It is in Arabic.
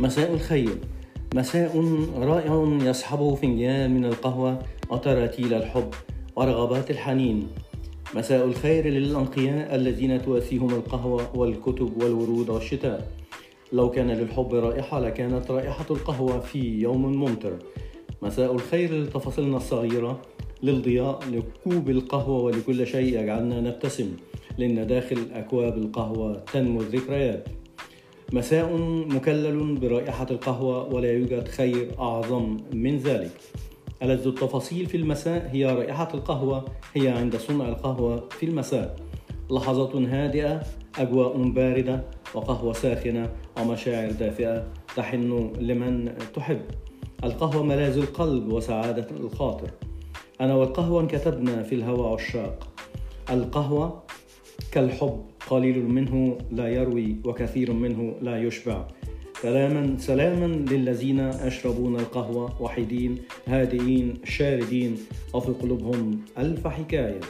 مساء الخير. مساء رائع يصحبه فنجان من القهوة وتراتيل الحب ورغبات الحنين. مساء الخير للأنقياء الذين تواسيهم القهوة والكتب والورود والشتاء. لو كان للحب رائحة لكانت رائحة القهوة في يوم ممطر. مساء الخير لتفاصيلنا الصغيرة للضياء لكوب القهوة ولكل شيء يجعلنا نبتسم. لأن داخل أكواب القهوة تنمو الذكريات. مساء مكلل برائحة القهوة ولا يوجد خير أعظم من ذلك. ألذ التفاصيل في المساء هي رائحة القهوة هي عند صنع القهوة في المساء. لحظة هادئة أجواء باردة وقهوة ساخنة ومشاعر دافئة تحن لمن تحب. القهوة ملاذ القلب وسعادة الخاطر. أنا والقهوة انكتبنا في الهوى عشاق القهوة كالحب قليل منه لا يروي وكثير منه لا يشبع. سلاما سلاما للذين يشربون القهوة وحيدين هادئين شاردين وفي قلوبهم ألف حكاية.